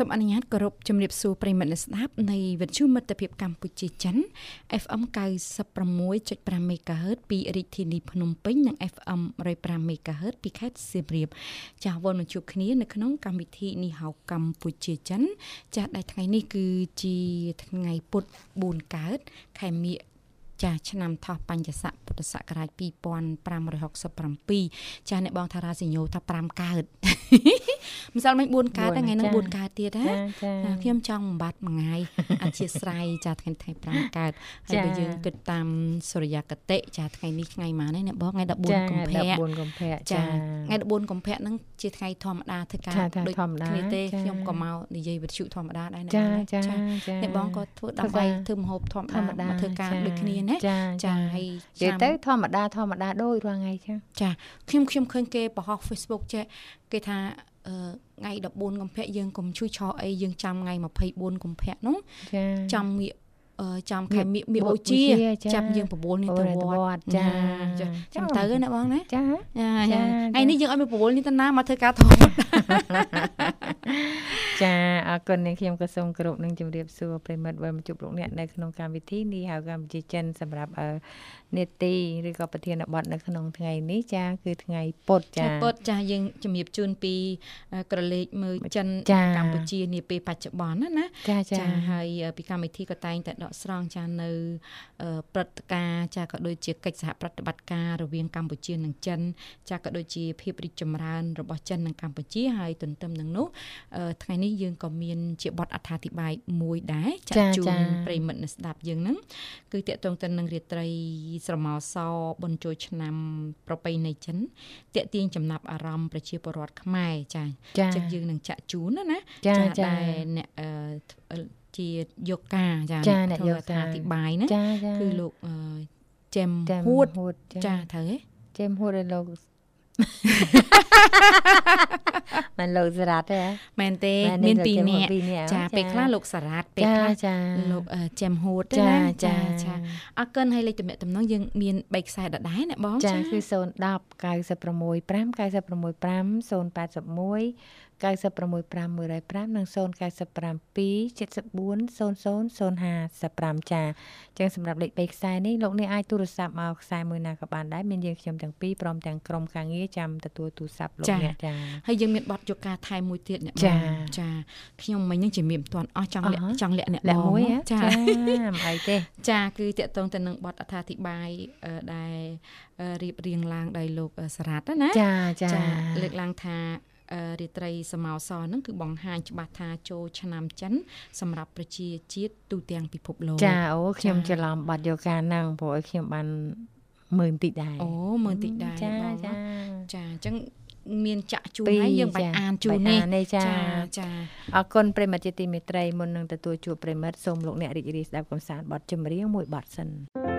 សូមអនុញ្ញាតគោរពជំរាបសួរប្រិមិត្តអ្នកស្ដាប់នៃវិទ្យុមិត្តភាពកម្ពុជាចិន FM 96.5 MHz ពីរាជធានីភ្នំពេញនិង FM 105 MHz ពីខេត្តសៀមរាប ចាស់វល់មកជួបគ្នានៅក្នុងកម្មវិធីនេះហៅកម្ពុជាចិន ចាស់ដែលថ្ងៃនេះគឺជាថ្ងៃពុធ4កើតខែមិញ ចាឆ្នាំថោះបញ្ញស័កពុទ្ធសករាជ2567ចាអ្នកបងថារាសិញោថា5កើតម្សិលមិញ4កើតថ្ងៃហ្នឹង4កើតទៀតណាខ្ញុំចង់បំបត្តិមួយថ្ងៃអធិស្ស្រ័យចាថ្ងៃថ្ងៃ5កើតហើយបើយើងគិតតាមសុរិយគតិចាថ្ងៃនេះថ្ងៃម៉ាននេះអ្នកបងថ្ងៃ14កុម្ភៈ14កុម្ភៈចាថ្ងៃ14កុម្ភៈហ្នឹងជាថ្ងៃធម្មតាធ្វើការដូចគ្នាទេខ្ញុំក៏មកនិយាយវិទ្យុធម្មតាដែរណាចាចាអ្នកបងក៏ធ្វើដើម្បីធ្វើមហូបធម្មតាមកធ្វើការដូចគ្នាណាចាចាហើយនិយាយទៅធម្មតាធម្មតាដូចរាល់ថ្ងៃចឹងចាខ្ញុំខ្ញុំឃើញគេបង្ហោះ Facebook ចេះគេថាថ្ងៃ14កុម្ភៈយើងកុំជួយឆោអីយើងចាំថ្ងៃ24កុម្ភៈនោះចាំងាក ចាំខែមៀកមៀកអូជាចាប់យើង9នេះទៅវត្តចាចាំទៅណាបងណាចាចាថ្ងៃនេះយើងឲ្យមក9នេះទៅណាមកធ្វើការធំចាអរគុណនាងខ្ញុំក៏សូមគោរពនឹងជម្រាបសួរប្រិមិត្តវិលមកជួបលោកអ្នកនៅក្នុងកម្មវិធីនេះហៅកម្ពុជាចិនសម្រាប់នេតិឬក៏ប្រធានបទនៅក្នុងថ្ងៃនេះចា គឺថ្ងៃពុធចាពុធចាយើងជំរាបជូនពីក្រឡេកមើលចិនកម្ពុជានាពេលបច្ចុប្បន្នណាណាចាហើយពីកម្មវិធីក៏តែងតែដកស្រង់ចានៅព្រឹត្តិការណ៍ចាក៏ដូចជាកិច្ចសហប្រតិបត្តិការរវាងកម្ពុជានិងចិនចាក៏ដូចជាភាពរីកចម្រើនរបស់ចិននិងកម្ពុជាហើយទន្ទឹមនឹងនោះថ្ងៃនេះយើងក៏មានជាបទអត្ថាធិប្បាយមួយដែរចាក់ជូនប្រិមិត្តអ្នកស្ដាប់យើងហ្នឹងគឺតកតងទៅនឹងរាត្រីស្រមោសបុណ្យចូលឆ្នាំប្រពៃណីចិនតេទៀងចំណាប់អារម្មណ៍ប្រជាពលរដ្ឋខ្មែរចាចឹងយើងនឹងចាក់ជូនណាណាចាដែលអ្នក ជាយកការចាអ្នកយកការអធិប្បាយណាគឺលោកចេមហួតចាត្រូវទេចេមហួតលោកមិនលោកសារ៉ាត់ទេមែនទេមានពីរនាក់ចាពេលខ្លះលោកសារ៉ាត់ពេលខ្លះចាលោកចេមហួតចាចាចាអរគុណហើយលេខទំនាក់ទំនងយើងមាន3ខ្សែដដែលណាបងចាគឺ010 965 965 081 965 105និង097 74 0005ចាអញ្ចឹងសម្រាប់លេខ3ខ្សែនេះលោកអ្នកអាចទូរស័ព្ទមកខ្សែមួយណាក៏បានដែរមានយើងខ្ញុំទាំងពីរព្រមទាំងក្រុមការងារចាំទទួលទូរស័ព្ទលោកអ្នកចាហើយយើងមានប័ណ្ណយកការថែមមួយទៀតអ្នកចាចាខ្ញុំមិញនឹងជំរាបមិនទាន់អស់ចង់លាក់ចង់លាក់អ្នកបងមួយចាមិនអីទេចាគឺតកតងទៅនឹងប័ណ្ណអត្ថាធិប្បាយដែលរៀបរៀងឡើងដោយលោកសារ៉ាត់ណាចាចាលើកឡើងថា រាត្រីសមោសហ្នឹងគឺបង្ហាញច្បាស់ថាចូលឆ្នាំចិន សម្រាប់ប្រជាជាតិទូទាំងពិភពលោកចាអូខ្ញុំច្រឡំបាត់យកការហ្នឹងព្រោះឲ្យខ្ញុំបានមើលតិចដែរអូមើលតិចដែរចាចាចាអញ្ចឹងមានចាក់ជូនហើយយើងបាច់អានជូននេះចាចាអរគុណប្រិមត្តជាទីមេត្រីមុននឹងទទួលជួបប្រិមត្តសូមលោកអ្នករីករាយស្ដាប់កំសាន្តបទចម្រៀងមួយបទសិន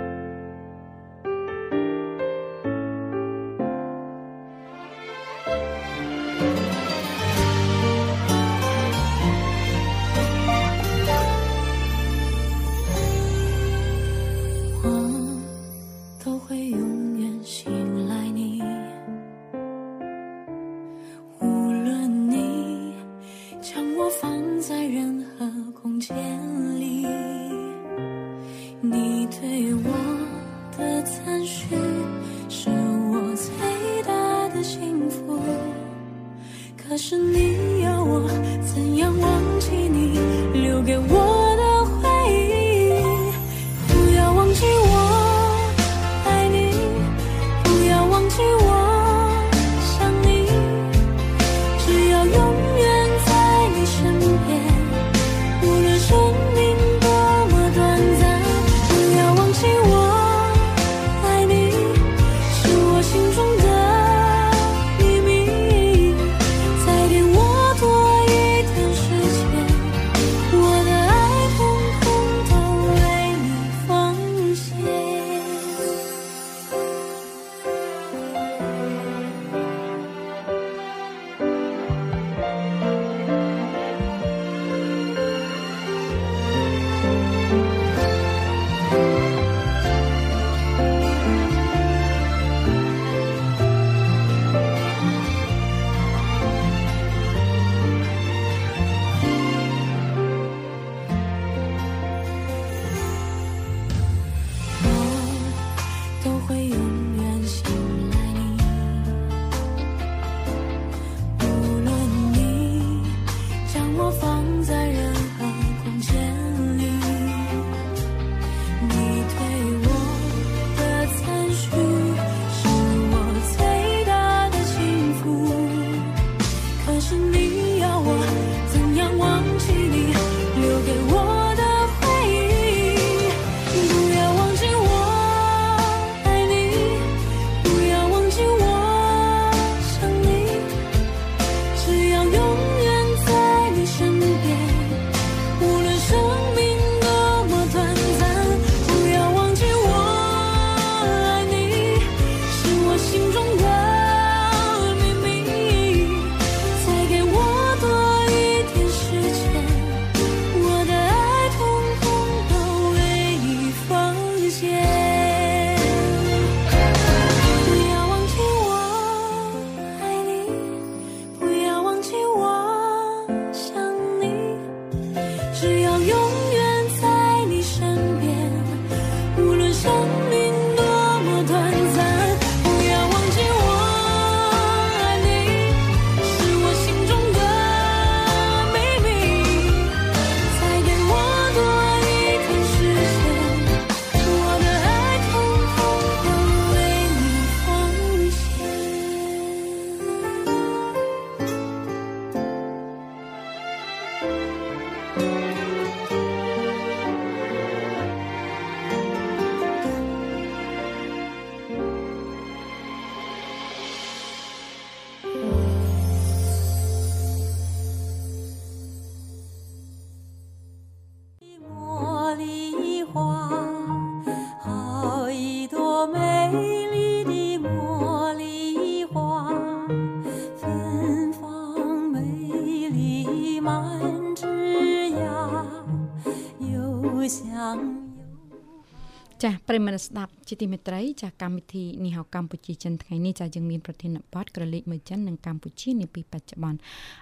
ស់ប្រិយមិត្តស្ដាប់ជាទីមេត្រីចាស់កម្មវិធីនេះហៅកម្ពុជាចិនថ្ងៃនេះចាស់យើងមានប្រធានបទក្រឡេកមើលចិននិងកម្ពុជានាពេលបច្ចុប្បន្ន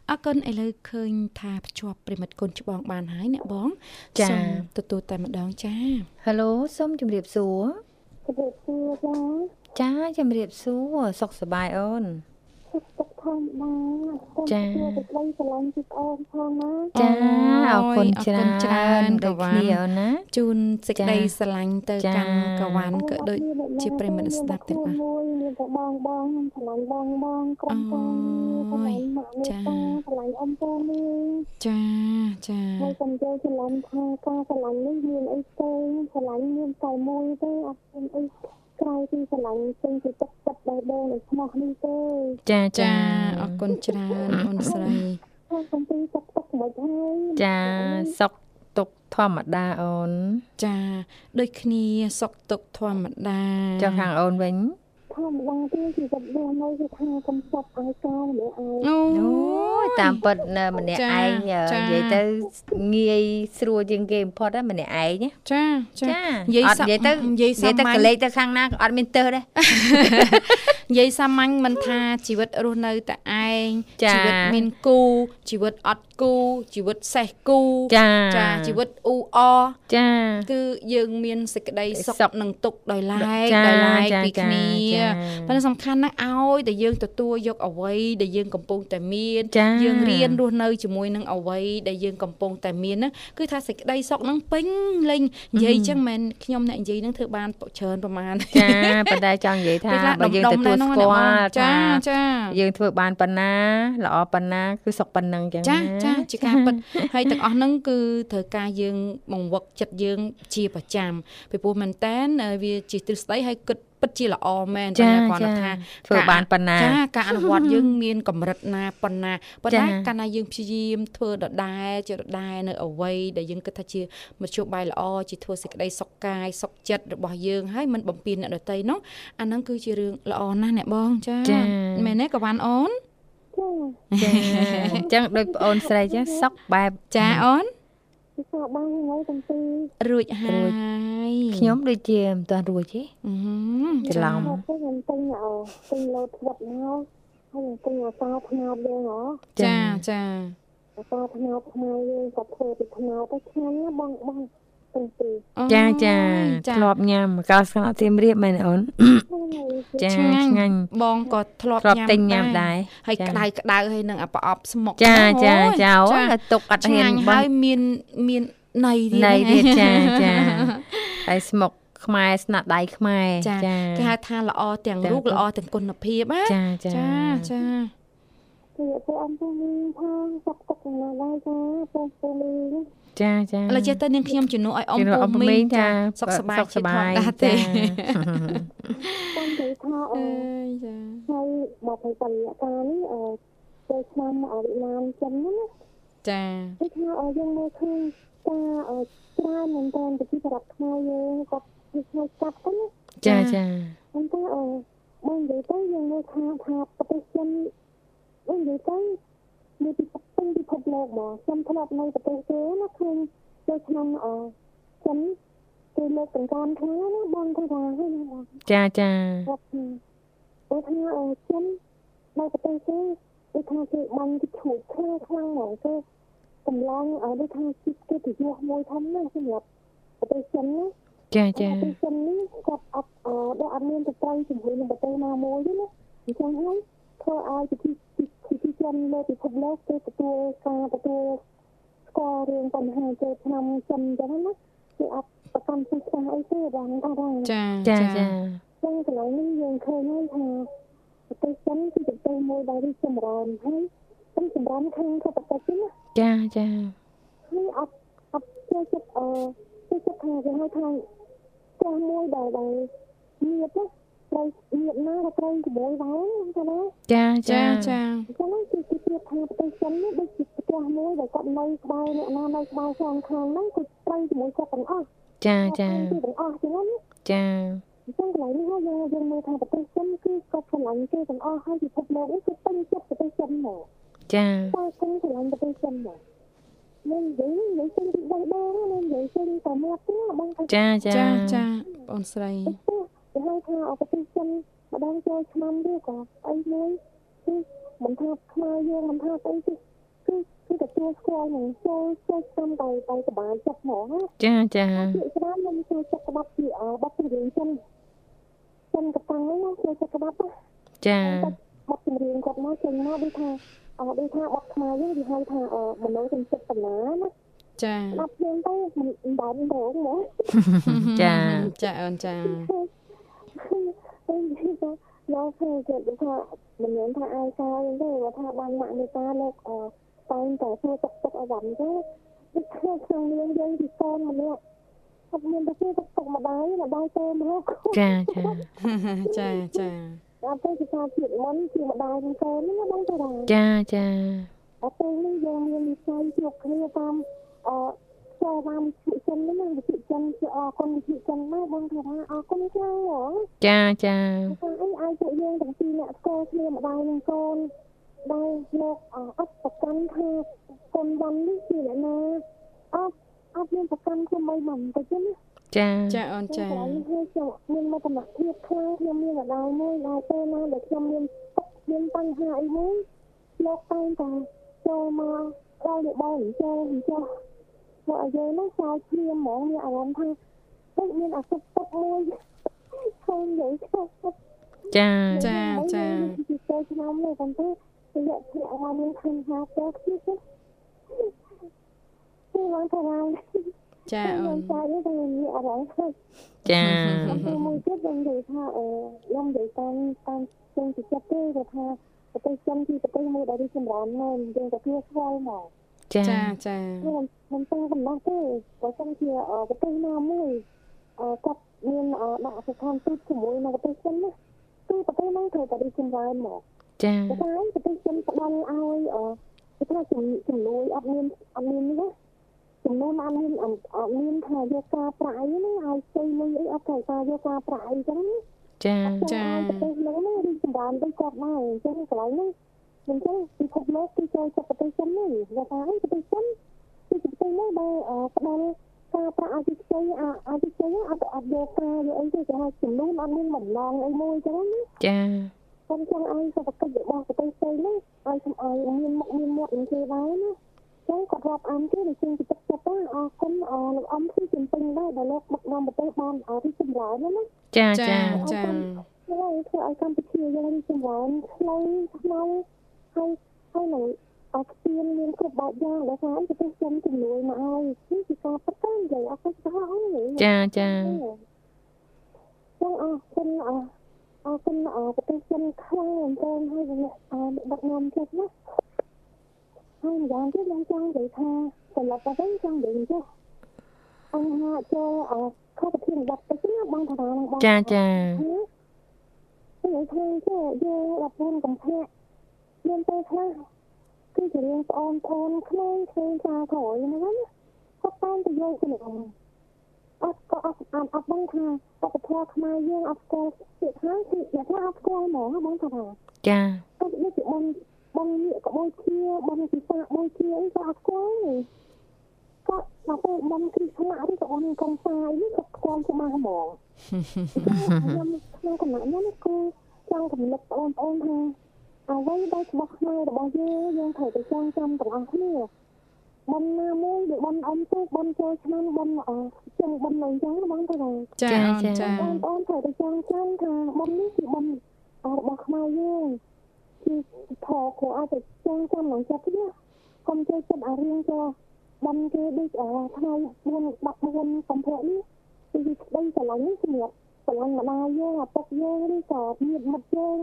អរគុណឥឡូវឃើញថាភ្ជាប់ប្រិយមិត្តគុណច្បងបានហើយអ្នកបងចា៎សូមទទួលតែម្ដងចាហេឡូសូមជម្រាបសួរជម្រាបសួរចាចាជម្រាបសួរសុខសប្បាយអូនសុខ ទុក្ខធម្មតាសូមចា៎សួរទៅក្តីស្រឡាញ់ពីប្អូនផងណាចាអរគុណអរគុណច្រើច្រើននដូចកវ៉ាគ្នាអូនណាជូនសេចក្តីចា៎ស្រឡាញ់ទៅចា៎កាន់កវ៉ាន់ក៏ដូចជាប្រិយមិត្តស្ដាប់ទាំងអស់មួយមានតែបងបងខ្ញុំស្រឡាញ់បងបងក្រុមការងារស្រឡាញ់ម៉ាក់មេចា៎តាស្រឡាញ់អ៊ំពូមីងចាចាហើយខ្ញុំចូលស្រឡាញ់ថាការស្រឡាញ់នេះមានអីផ្សេងស្រឡាញ់មានតែមួយទេអត់មានអី ក្រៅពីស្រឡាញ់ពេញពីទឹកចិត្តបេះដូងនៃស្មោះនេះទេចាចាចាអរគុណច្រើនអូនស្រីខ្ញុំកំពុងទឹកទឹកមិនហើយចាសុខទុក្ខធម្មតាអូន ចា ដូចគ្នាសុខទុក្ខធម្មតាចុះខាងអូនវិញ ធម្មតាទេជីវិតរស់នៅគឺថាកំសត់ឲ្យកោម្នាក់ឯងអូអូយតាមពិតណាម្នាក់ចាឯងនិចាយាយទៅងាយស្រួលជាងគេបំផុតណាម្នាក់ឯងណាចាចាចានិយាយអត់សានិយាយទៅនិយាយនិយាយទៅសាមញ្ញកលេចទៅខាងណាក៏អត់មានទើសដែរ និយាយសាមញ្ញមិនថាជីវិតរស់នៅតែឯងចាជីវិតមានគូជីវិតអត់គូជីវិតសេះគូចាចាជីវិតអ៊ូអចាគឺយើងមានសេចក្តីសុខសុខនិងទុក្ខដោយឡែកចាដោយឡែកចាពីចាគ្នាចាប៉ុន្តែសំខាន់ណាស់ឲ្យតែយើងទទួលយកអ្វីដែលយើងកំពុងតែមានចាយើងរៀនរស់នៅជាមួយនឹងអ្វីដែលយើងកំពុងតែមានហ្នឹងគឺថាសេចក្តីសុខហ្នឹងពេញលេញនិយាយអញ្ចឹងមិនមែនខ្ញុំអ្នកនិយាយហ្នឹងធ្វើបានច្រើនប្រហែលចាប៉ុន្តែចង់និយាយថាពេលខ្លះបើយើងដុំៗទទួលដែរស្គាល់ចាថាចាយើងធ្វើបានប៉ុណ្ណាល្អប៉ុណ្ណាគឺសុខប៉ុណ្ណឹងចឹងចាណាចាជាការពិតហើយទាំងអស់ហ្នឹងគឺត្រូវការយើងបង្វឹកចិត្តយើងជាប្រចាំពីព្រោះមែនតើវាជាទ្រឹស្ដីហើយគិតពិតជាល្អមែនចាប៉ុន្តែគាត់ចាថាធ្វើបានប៉ុណ្ណាចាការអនុវត្តយើងមានកម្រិតណាប៉ុណ្ណាប៉ុន្តែចាកាលណាយើងព្យាយាមធ្វើដដែលជាដដែលនៅអ្វីដែលយើងគិតថាជាមធ្យោបាយល្អជាធ្វើសេចក្តីសុខកាយសុខចិត្តរបស់យើងហើយមិនបំពេញអ្នកដទៃនោះអាហ្នឹងគឺជារឿងល្អណាស់អ្នកបងចាចាមែនទេកវ៉ាន់អូនចាចាអញ្ចឹងដូចប្អូនស្រីចឹងសុខបែបចាអូន ពីសាបានថ្ងៃទាំងពីររួចហើរួចយខ្ញុំដូចជាមិនទាន់រួចទេអឺច្រឡំមកទៅខ្ញុំទិញអឺទិញលោតស្វិតមកហើយខ្ញុំទិញអសាថ្នោតយើងហ៎ចាចាអសាថ្នោតខ្មែរយើងក៏ធ្វើពីថ្នោតទៅឆ្ងាញ់ណាបងបង ទាំងពីរចាចាអូយធ្លាប់ញ៉ាំកៅស្ងោរទៀមរៀបមែនអូនចាឆ្ងាញ់ឆ្ងាញ់បងក៏ធ្លាប់ធ្លាប់ញ៉ាំទិញញ៉ាំដែរហើយចាក្តៅក្តៅហើយនឹងអាប្រអប់ស្មុកចាអូយចាចាអូចាយទុកអត់ឆ្ហ៊ានងាញ់បោះហើយមានមានន័យទៀតណៃណាទៀតចាចាហើយស្មុកខ្មែរស្នាដៃខ្មែរចាចាគេហៅថាល្អទាំងចារូបល្អទាំងគុណភាពណាចាចាចាចាគឺទៅអំពូមីងផងសុកទុកណាដែរចាពងពូមីង ចាចាឥឡូវចេះទៅនាងខ្ញុំជំនួសឲ្យអ៊ំជំនួសពូអ៊ំពូមីមីងងចាសុខសប្បាយសុខសប្បាយជាធម្មតាទេចាខ្ញុំនិយាយថាអឺអើយចាហើយមកពីបរិយាកាសនេះអឺចូលឆ្នាំអវិមានចិនហ្នឹងណាចាគឺថាអឺយើងមើលឃើញការអឺច្រើនមែនតើប្រជាប្រដ្ឋខ្មែរយើងគាត់គឺឆ្លងកាត់ទៅណាចាចា ចាចា គាត់ថាបើថាអឺចិននៅប្រទេសគេដូចថាគេបាញ់គេឈួតខ្លាំងខ្លាំងហ្មងគេកម្លាំងអឺដូចថាជីកគេទៅយោមួយធំណាស់សម្រាប់ប្រទេសចិនណា ចាចា ប្រទេសចិននេះគាត់អត់អឺដែលអត់មានប្រតិជាមួយនឹងប្រទេសណាមួយទេណាអញ្ចឹងហើយធ្វើឲ្យពិធីពិធីចិនលើពិភពលោកគេទទួលការទទួលស្គាល់រឿងបញ្ហាចូលឆ្នាំចិនអញ្ចឹងណាគឺអត់ប្រកាន់ពីខ្វះអីទេបងថាថា ចា ចាចា ចឹងកន្លែងនេះយើងឃើញហើយថាប្រទេសចិនគឺប្រទេសមួយដែលរីកចម្រើនហើយខ្ញុំចម្រើនខាងសេដ្ឋកិច្ចណា ចាចា ហើយអត់អត់ចូលចិត្តអឺចូលចិត្តថាគេហៅថាផ្ទះមួយដែលដែលញៀបណាត្រូវញៀបណាក៏ត្រូវជាមួយដែរណាណា ចា ចា ចា ចា អញ្ចឹងគឺគឺប្រៀបថាប្រទេសចិននេះដូចជាផ្ទះមួយដែលគាត់នៅក្បែរអ្នកណានៅក្បែរខា ងខាងហ្នឹងគឺត្រូវជាមួយគាត់ទាំងអស់ចាចាគឺទាំងអស់ចឹងណាចាអញ្ចឹងកន្លែងនេះហើយយើងយើងមើលថាប្រទេសចិនគឺគាត់ឆ្លាញ់គេទាំងអស់ហើយពិភពលោកនេះគឺពេញចិត្តប្រទេសចិនមកចាតែខ្ញុំឆ្លាញ់ប្រទេសចិនមកនិយាយនិយាយចេញពីដៃដងណានិយាយចេញតែមាត់ទេបងថាចាចាចាចាបងស្រីគេហៅថាអប្រទេសចិនម្ដងចូលឆ្នាំនេះក៏អីមួយគឺមិនថាខ្មែរយើងមិនថាអីទេគឺ គឺទទួលស្គាល់នឹងចូលចូលតាមដៃដៃក្បាលចិត្តហ្មងចាចាច្រើនខ្ញុំចូលចិត្តក្បាប់ជាបទចម្រៀងចិនចិនកតាំងហ្នឹងចូលចិត្តក្បាប់ចាបទចម្រៀងគាត់មកចេញមកដូចថាអត់ដូចថាបទខ្មែរយើងគេហៅថាមនោសញ្ចេតនាណាចាបាត់ភ្លើងទៅមិនបានដងណាចាចាអូនចាពេលនេះទៅលោកគ្រូគាត់ថាមិនមែនថាអាយកាអីទេគាត់ថាបានមកមេតាលោកអឺ តែងតែធ្វើទឹកទឹកអវ៉ាន់ទេដូចគ្នាក្នុងនាងយើងពីកូនម្នាក់អត់មានទៅធ្វើទឹកទឹកម្ដាយម្ដាយទៅមកចាចាចាចាអត់ទៅជាការជាតិមុនជាម្ដាយនឹងកូនណាបងតារាចាចាអត់ទៅនេះយើងមានវិស័យជួបគ្នាតាមអឺចូលតាមវិទ្យាចិនហ្នឹងណាវិទ្យាចិនជាអរគុណវិទ្យាចិនណាបងថាអរគុណខ្លាំងហ៎ចាចាថាអីឲ្យពួកយើងទាំងពីរអ្នកស្គាល់គ្នាម្ដាយនិងកូន ដែលលោកអអត់ប្រកាន់ថាកូនវ៉ាន់នេះជាអ្នកណាអត់អត់មានប្រកាន់ជាមួយមិនទៅទេណាចាចាអូនចាខ្ញុំហើយខ្ញុំមានមោទនភាពខ្លាំងខ្ញុំមានម្ដាយមួយដែលពេលណាដែលខ្ញុំមានទុកមានបញ្ហាអីមួយលោកតែងតែចូលមកដល់នេះបងចូលអញ្ចឹងមកឲ្យយើងនោះចោលព្រាមហ្មងមានអារម្មណ៍ថាដូចមានអាសុខទុកមួយឃើញយើងចោលចាចាចាពីទៅឆ្នាំនេះប៉ុន្តែ រយៈពេលអត់មានឃើញថាទៅគឺគឺគឺមកថាចាអូខ្ញុំនចាយទៅមានអារម្មណ៍ថាចាពេលមួយទៀតខ្ញុំនិយាយថាអឺខ្ញុំនិយាយតាមតាមចេញពីចិត្តទេគាត់ថាប្រទេសចិនគឺប្រទេសមួយដែលរីកចម្រើនមែនយើងទទួលស្គាល់មកចាចាចាខ្ញុំខ្ញុំចង់កំណត់ទេបើសិនជាប្រទេសណាមួយអឺគាត់មានដាក់ស្ថានទូតជាមួយនៅប្រទេសចិនណាគឺប្រទេសហ្នឹងត្រូវតែរីកចម្រើនមក ចាតែតែប្រទេសចិនផ្ដល់ឲ្យអឺគេថាជំជំនួយអត់មានអត់មាននេះណាចំនួនអត់មានអត់មានថាយកការប្រាក់អីណាឲ្យស្អីលុយអីអត់ត្រូវការយកការប្រាក់អីចឹងណាចាចាប្រទេសហ្នឹងណារីកចម្រើនទៅគាត់មកអញ្ចឹងកន្លែងហ្នឹងអញ្ចឹងពិភពលោកគឺចូលចិត្តប្រទេសចិនហ្នឹងគេថាប្រទេសចិនគឺប្រទេសមួយដែលផ្ដល់ការប្រាក់ឲ្យទីខ្ចីឲ្យទីខ្ចីអត់អត់យកការយកអីទេគេហៅចំនួនអត់មានបំណងអីមួយចឹងណាចា ខ្ញុំចង់ឲ្យសុខភាពរបស់ប្រទេសផ្សេងនេះឲ្យខ្ញុំឲ្យមានមុខមានមាត់នឹងគេដែរណាចឹងគាត់រាប់អានគេដូចជាទឹកចិត្តណាអរគុណអរលោកអំគឺជំពេញដែរដែលលោកដឹកនាំប្រទេសបានឲ្យរីកចម្រើនណាណាចាចាចាចាហើយធ្វើឲ្យកម្ពុជាយើងរីកចម្រើនខ្លីក្នុងហើយហើយនឹងអត់ស្ពានមានគ្រប់បែបយ៉ាងដែលថាប្រទេសចិនជំនួយមកឲ្យគឺជាការប្រកាន់និយាយអត់ទៅស្គាល់អីចាចាចឹងអរគុណអរ អរគុណអរប្រទេសចិនខ្លាំងមែនទែនហើយអ្នកអរដឹកនាំចិត្តណាហើយម្យ៉ាងទៀតខ្ញុំចង់និយាយថាសម្រាប់តែវិញចង់និយាយចេះអង្គហាចូលអរខុសប្រធានបទទៅណាបងតារាបងចាចានិយាយថាចេះយើងដល់ពូនកំភៈមានពេលខ្លះគឺជារឿងប្អូនប្អូនក្មេងក្មេងចាក្រោយហ្នឹងណាគាត់តាមទៅយកទៅអត់ អត់ក៏អត់អត់អត់ដឹងថាបព្វធម៌ខ្មែរយើងអត់ស្គាល់ពាក្យថាគឺអ្នកថាអត់ស្គាល់ហ្មងបងថាថាចាគាត់ដូចជាបងបងនេះក៏ដូចជាបងពិសាដូចជាអីក៏អត់ស្គាល់ទេគាត់ដល់ពេលបងគ្រីស្លាឬក៏បងកុំសាយនេះគាត់ស្គាល់ច្បាស់ហ្មងខ្ញុំក្នុងគណៈខ្ញុំគឺចង់កំណត់បងប្អូនថាអ្វីដែលច្បាស់ខ្មែររបស់យើងយើងត្រូវតែចងចាំទាំងអស់គ្នា បំណាមួយដូចបំអមទូបំចូលឆ្នាំបំអចឹងបំនៅអញ្ចឹងបងទៅថាចាអូនចាបងប្អូនត្រូវតែចងចាំថាបំនេះគឺបំរបស់ខ្មែរយើងគឺធរគួរឲ្យតែចងចាំក្នុងចិត្តណាកុំចូលចិត្តអារឿងចូលបំគេដូចថ្ងៃ4 14កំភៈនេះគឺស្ដីស្រឡាញ់នេះសម្រាប់ស្រឡាញ់ម្ដាយយើងឪពុកយើងឬក៏ញាតិមិត្តយើង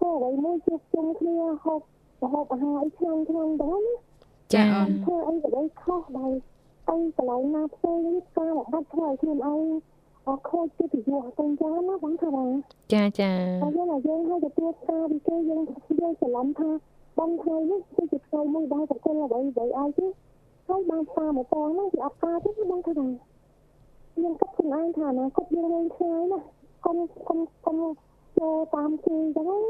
ទៅអ្វីមួយជួបជុំគ្នាហូបហូបអាហារអីឆ្ងាញ់ឆ្ងាញ់ទៅណា ចាអូនធ្វើអីក៏ដោយខុសដោយអីកន្លែងណាផ្សេងនេះការបំបត្តិធ្វើឲ្យខ្លួនឯងអត់ខូចកិត្តិយសទៅចឹងណាបងថាណាចាចាហើយយើងឲ្យយើងឲ្យទទួលស្គាល់ពីគេយើងយើងច្រឡំថាបងថ្ងៃនេះគឺជាថ្ងៃមួយដែលប្រគល់អ្វីអ្វីឲ្យទេហើយបានតាមមកតហ្នឹងគឺអត់ការទេបងថាណាយើងគិតខ្លួនឯងថាណាគាត់យើងវិញឆ្ងាយណាកុំកុំកុំចូលតាមគេចឹងណា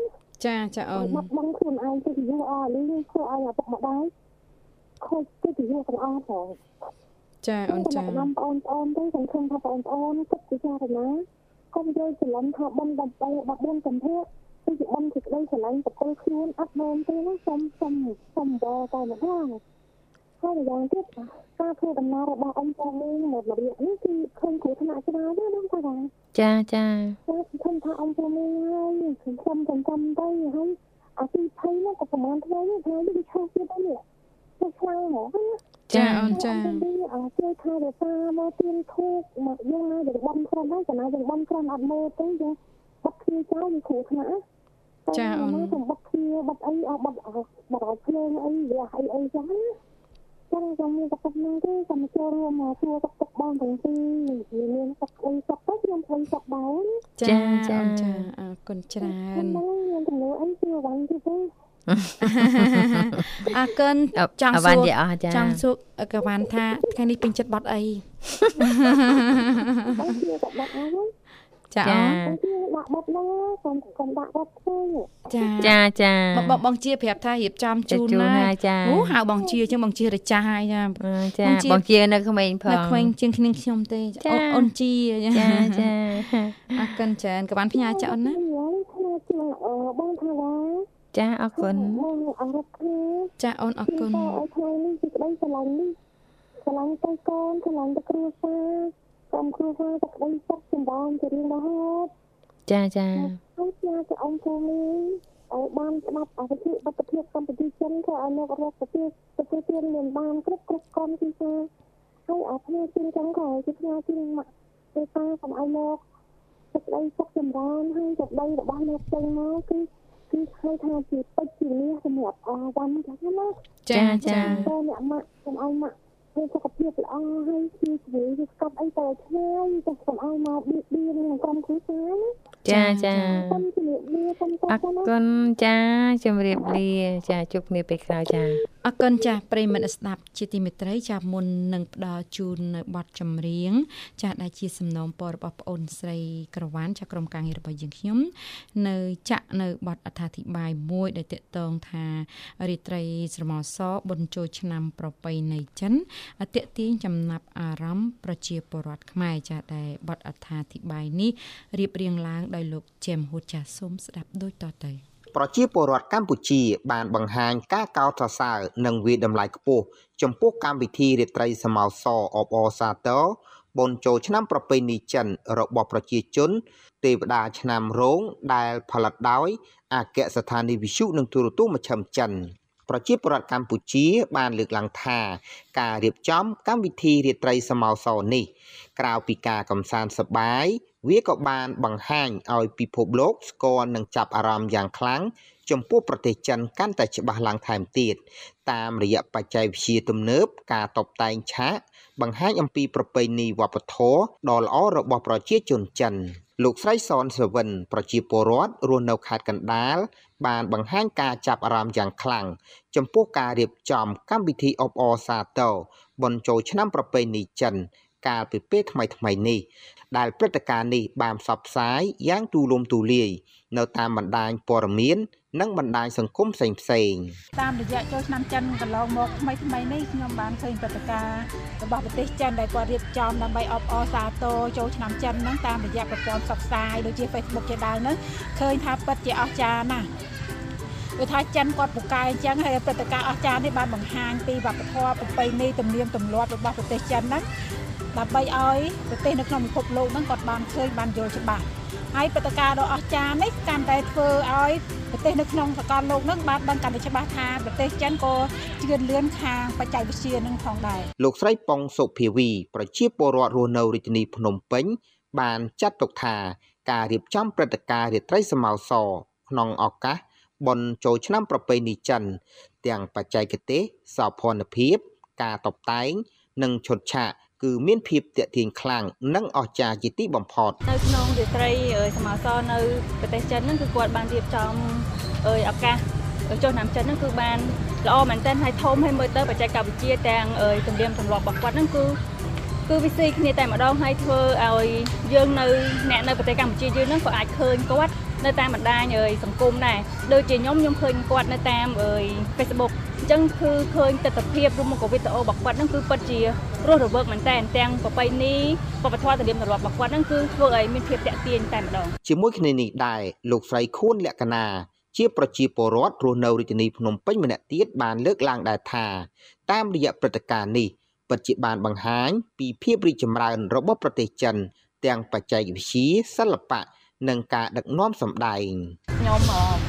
ចាចាអូនបាត់បង់ខ្លួនឯងទៅយូរអស់នេះធ្វើឲ្យឪពុកម្ដាយ ខខូចទៅជាកន្អត់ផងចាអូនចាបងប្អូនប្អូនទៅសង្ឃឹមថាបងប្អូនគិតពិចារណាកុំយកច្រឡំថាបំដើម្បី14កំភៈគឺជាបំជាក្តីស្រឡាញ់ប្រគល់ខ្លួនអត់មែនទេណាសុំសុំសុំបតែម្ដងហើយម្យ៉ាងទៀតការធ្វើដំណើររបស់អង្គពូមីមកម្រៀបនេះគឺឃើញគ្រោះថ្នាក់ច្រើនណាស់បងប្អូនចាចាចាសខ្ញុំថាអង្គពូមីហើយខ្ញុំខ្ញុំចាំចាំទៅហើយអាទីភ័យនោះក៏ប្រហែលថ្ងៃនេះថ្ងៃនេះវាឆោតទៀតហើយនេះទៅ ខ្លាំងហ្មងណាចាអូនចាអើជួយថារសាមកទៀនធូបមកយើងណាយើងបំក្រំហើយចំណាយយើងបំក្រំអត់មើលទេយើងបាត់គ្នាចោលវាគ្រោះថ្នាក់ខ្ញុំបាត់គ្នាបាត់អីអត់បាត់អត់បាត់ភ្លើងអីវាអីអីចឹងណាចឹងខ្ញុំមានតែប៉ុណ្្នឹងទេខ្ញុំចូលរួមមកធ្វើទឹកទឹកបងទាំងពីរមានទឹកអីទឹកទៅខ្ញុំធ្វើទឹកដែរចាចាអូនចាអរគុណច្រើនខ្ញុំទំនួលអីគឺវ៉ាន់ទេទេ អរគុណចង់អសួវ៉ាន់រយាអស់ចាចង់សួរកវ៉ាន់ថាថ្ងៃនេះពេញចិត្តបត់អីអត់ជាទឹកបាត់អីចាអូចានគឺដាក់បាត់ហ្នឹងកុំកុំដាក់បាត់ធ្វើចាចាចាបងបងជាប្រាប់ថារៀបចំជូនជូនណាហើយចាអូហៅបងជាអញ្ចឹងបងជារចាស់ហើយចាអឺចាបងជាបងជានៅក្មេងផងនៅក្មេងជាងគ្នាខ្ញុំទេចាអូអូនជាចាចាអរគុណច្រើនកវ៉ាន់ផ្ញើចាអូនណាហើយថាជាអឺបងថាវ៉ា ចាអរគុណបងអរគុណចាអូនអរគុណអើថ្ងៃនេះគឺក្តីស្រឡាញ់នេះស្រឡាញ់ទៅកូនស្រឡាញ់ទៅគ្រួសារក្រុមគ្រួសារទៅក្តីសុខចម្រើនជារៀងរហូតចាចាហើយស្នាទៅអង្គភូមិឲ្យបានស្ដាប់អភិធិបទភាពកម្ពុជាចិនក៏ឲ្យលោករកប្រទេសប្រទេសទៀតមានបានគ្រប់គ្រប់ក្រុមទីផ្សារហើយអាផ្នែកជាចឹងក៏ជាផ្នែកជាមកទេតាកុំឲ្យលោកសេចក្តីសុខចម្រើនហើយសេចក្តីរបស់លោកចេញមកគឺ គឺហៅថាជាពេជ្រជាមាសសម្រាប់អាវ៉ាន់ចឹងណាចាចាតែអ្នកម៉ាក់កុំឲ្យម៉ាក់មានសុខភាពល្អហើយជាជំងឺវាស្កប់អីទៅឆ្ងាយតែកុំឲ្យមកបៀតបៀននឹងក្រុមគ្រួសារណា ចាចាសូមជំរាបលាសូមតអបរទៅណាគុណចាជំរាបលា ចាជួបគ្នាពេលក្រោយចាអរគុណចាស់ប្រិយមិត្តស្ដាប់ជាទីមេត្រីចាស់មុននឹងផ្ដល់ជូននៅប័ណ្ណចម្រៀង ចាស់ដែលជាសំណូមពររបស់ប្អូនស្រីក្រវ៉ាន់ចាស់ក្រុមការងាររបស់យើងខ្ញុំ នៅចាក់នៅប័ណ្ណអត្ថាធិប្បាយមួយ ដែលតកតងថារាត្រីស្រមោសបុណ្យចូលឆ្នាំប្រពៃណីចិនតកទាញចំណាប់អារម្មណ៍ប្រជាពលរដ្ឋខ្មែរចាស់ដែលប័ណ្ណអត្ថាធិប្បាយនេះរៀបរៀងឡើងដោយលោកជេមហួតចាស់សូមស្ដាប់ដូចតទៅប្រជាពលរដ្ឋកម្ពុជា បានបង្ហាញការកោតសរសើរនិងវាយតម្លៃខ្ពស់ចំពោះកម្មវិធីរាត្រីសមោសអបអសាទរបុណ្យចូលឆ្នាំប្រពៃណីចិនរបស់ប្រជាជន ទេវតាឆ្នាំរោងដែលផលិតដោយអគ្គស្ថានីយ៍វិទ្យុនិងទូរទស្សន៍មជ្ឈិមចិនប្រជាពលរដ្ឋកម្ពុជា បានលើកឡើងថាការរៀបចំកម្មវិធីរាត្រីសមោសនេះក្រៅពីការកំសាន្តសប្បាយ វាក៏បានបង្ហាញឲ្យពិភពលោកស្គាល់និងចាប់អារម្មណ៍យ៉ាងខ្លាំងចំពោះប្រទេសចិនកាន់តែច្បាស់ឡើងថែមទៀតតាមរយៈបច្ចេកវិទ្យាទំនើបការតបតែងឆាកបង្ហាញអំពីប្រពៃណីវប្បធម៌ដ៏ល្អរបស់ប្រជាជនចិនលោកស្រីសនសវិនប្រជាពលរដ្ឋរស់នៅខេត្តកណ្ដាលបានបង្ហាញការចាប់អារម្មណ៍យ៉ាងខ្លាំងចំពោះការរៀបចំកម្មវិធីអបអរសាទរបុណ្យចូលឆ្នាំប្រពៃណីចិន កាលពីពេលថ្មីៗនេះដែលព្រឹត្តិការណ៍នេះបានផ្សព្វផ្សាយយ៉ាងទូលំទូលាយនៅតាមបណ្ដាញព័ត៌មាននិងបណ្ដាញសង្គមផ្សេងៗតាមរយៈចូលឆ្នាំចិនកន្លងមកថ្មីថ្មីនេះខ្ញុំបានឃើញព្រឹត្តិការណ៍របស់ប្រទេសចិនដែលគាត់រៀបចំដើម្បីអបអរសាទរចូលឆ្នាំចិនហ្នឹងតាមរយៈប្រព័ន្ធផ្សព្វផ្សាយដូចជា Facebook ជាដើមហ្នឹងឃើញថាពិតជាអស្ចារ្យណាស់គឺថាចិនគាត់ពូកែអញ្ចឹងហើយព្រឹត្តិការណ៍អស្ចារ្យនេះបានបង្ហាញពីវប្បធម៌ប្រពៃណីទំនៀមទម្លាប់របស់ប្រទេសចិនហ្នឹង ដើម្បីឲ្យប្រទេសនៅក្នុងពិភពលោកហ្នឹងគាត់បានឃើញបានយល់ច្បាស់ហើយព្រឹត្តិការណ៍ដ៏អស្ចារ្យនេះកាន់តែធ្វើឲ្យប្រទេសនៅក្នុងសកលលោកហ្នឹងបានដឹងកាន់តែច្បាស់ថាប្រទេសចិនក៏ជឿនលឿនខាងបច្ចេកវិទ្យានឹងផងដែរលោកស្រីប៉ុងសុភាវី ប្រជាពលរដ្ឋរស់នៅរាជធានីភ្នំពេញ បានចាត់ទុកថាការរៀបចំព្រឹត្តិការណ៍រាត្រីសមោសក្នុងឱកាសបុណ្យចូលឆ្នាំប្រពៃណីចិន ទាំងបច្ចេកទេសសោភ័ណភាព ការតបតែង និងឈុតឆាក គឺមានភាពទាក់ទាញខ្លាំងនិងអស្ចារ្យជាទីបំផុតនៅក្នុងរាត្រីអឺសមាសរនៅប្រទេសចិនហ្នឹងគឺគាត់បានរៀបចំអឺឱកាសចុះឆ្នាំចិនហ្នឹងគឺបានល្អមែនទែនហើយធំហើយមើលទៅបច្ចេកវិទ្យាទាំងអឺទំនៀមទម្លាប់របស់គាត់ហ្នឹងគឺគឺវាស៊ីគ្នាតែម្ដងហើយធ្វើឲ្យយើងនៅអ្នកនៅប្រទេសកម្ពុជាយើងហ្នឹងក៏អាចឃើញគាត់ នៅតាមបណ្ដាញអើយសង្គមដែរដូចជាខ្ញុំខ្ញុំឃើញគាត់នៅតាមអើយ Facebook អញ្ចឹងគឺឃើញទស្សនវិជ្ជារួមមកវីដេអូរបស់គាត់ហ្នឹងគឺពិតជារស់រវើកមែនតើទាំងប្រពៃណីវប្បធម៌ទំនៀមទម្លាប់របស់គាត់ហ្នឹងគឺធ្វើឲ្យមានភាពតាក់ទាញតែម្ដងជាមួយគ្នានេះដែរលោកស្រីខួនលក្ខណាជាប្រជាពលរដ្ឋរស់នៅរាជធានីភ្នំពេញម្នាក់ទៀតបានលើកឡើងដែរថាតាមរយៈព្រឹត្តិការណ៍នេះពិតជាបានបង្ហាញពីភាពរីកចម្រើនរបស់ប្រទេសចិនទាំងបច្ចេកវិទ្យាសិល្បៈ និងការដឹកនាំសម្ដែងខ្ញុំ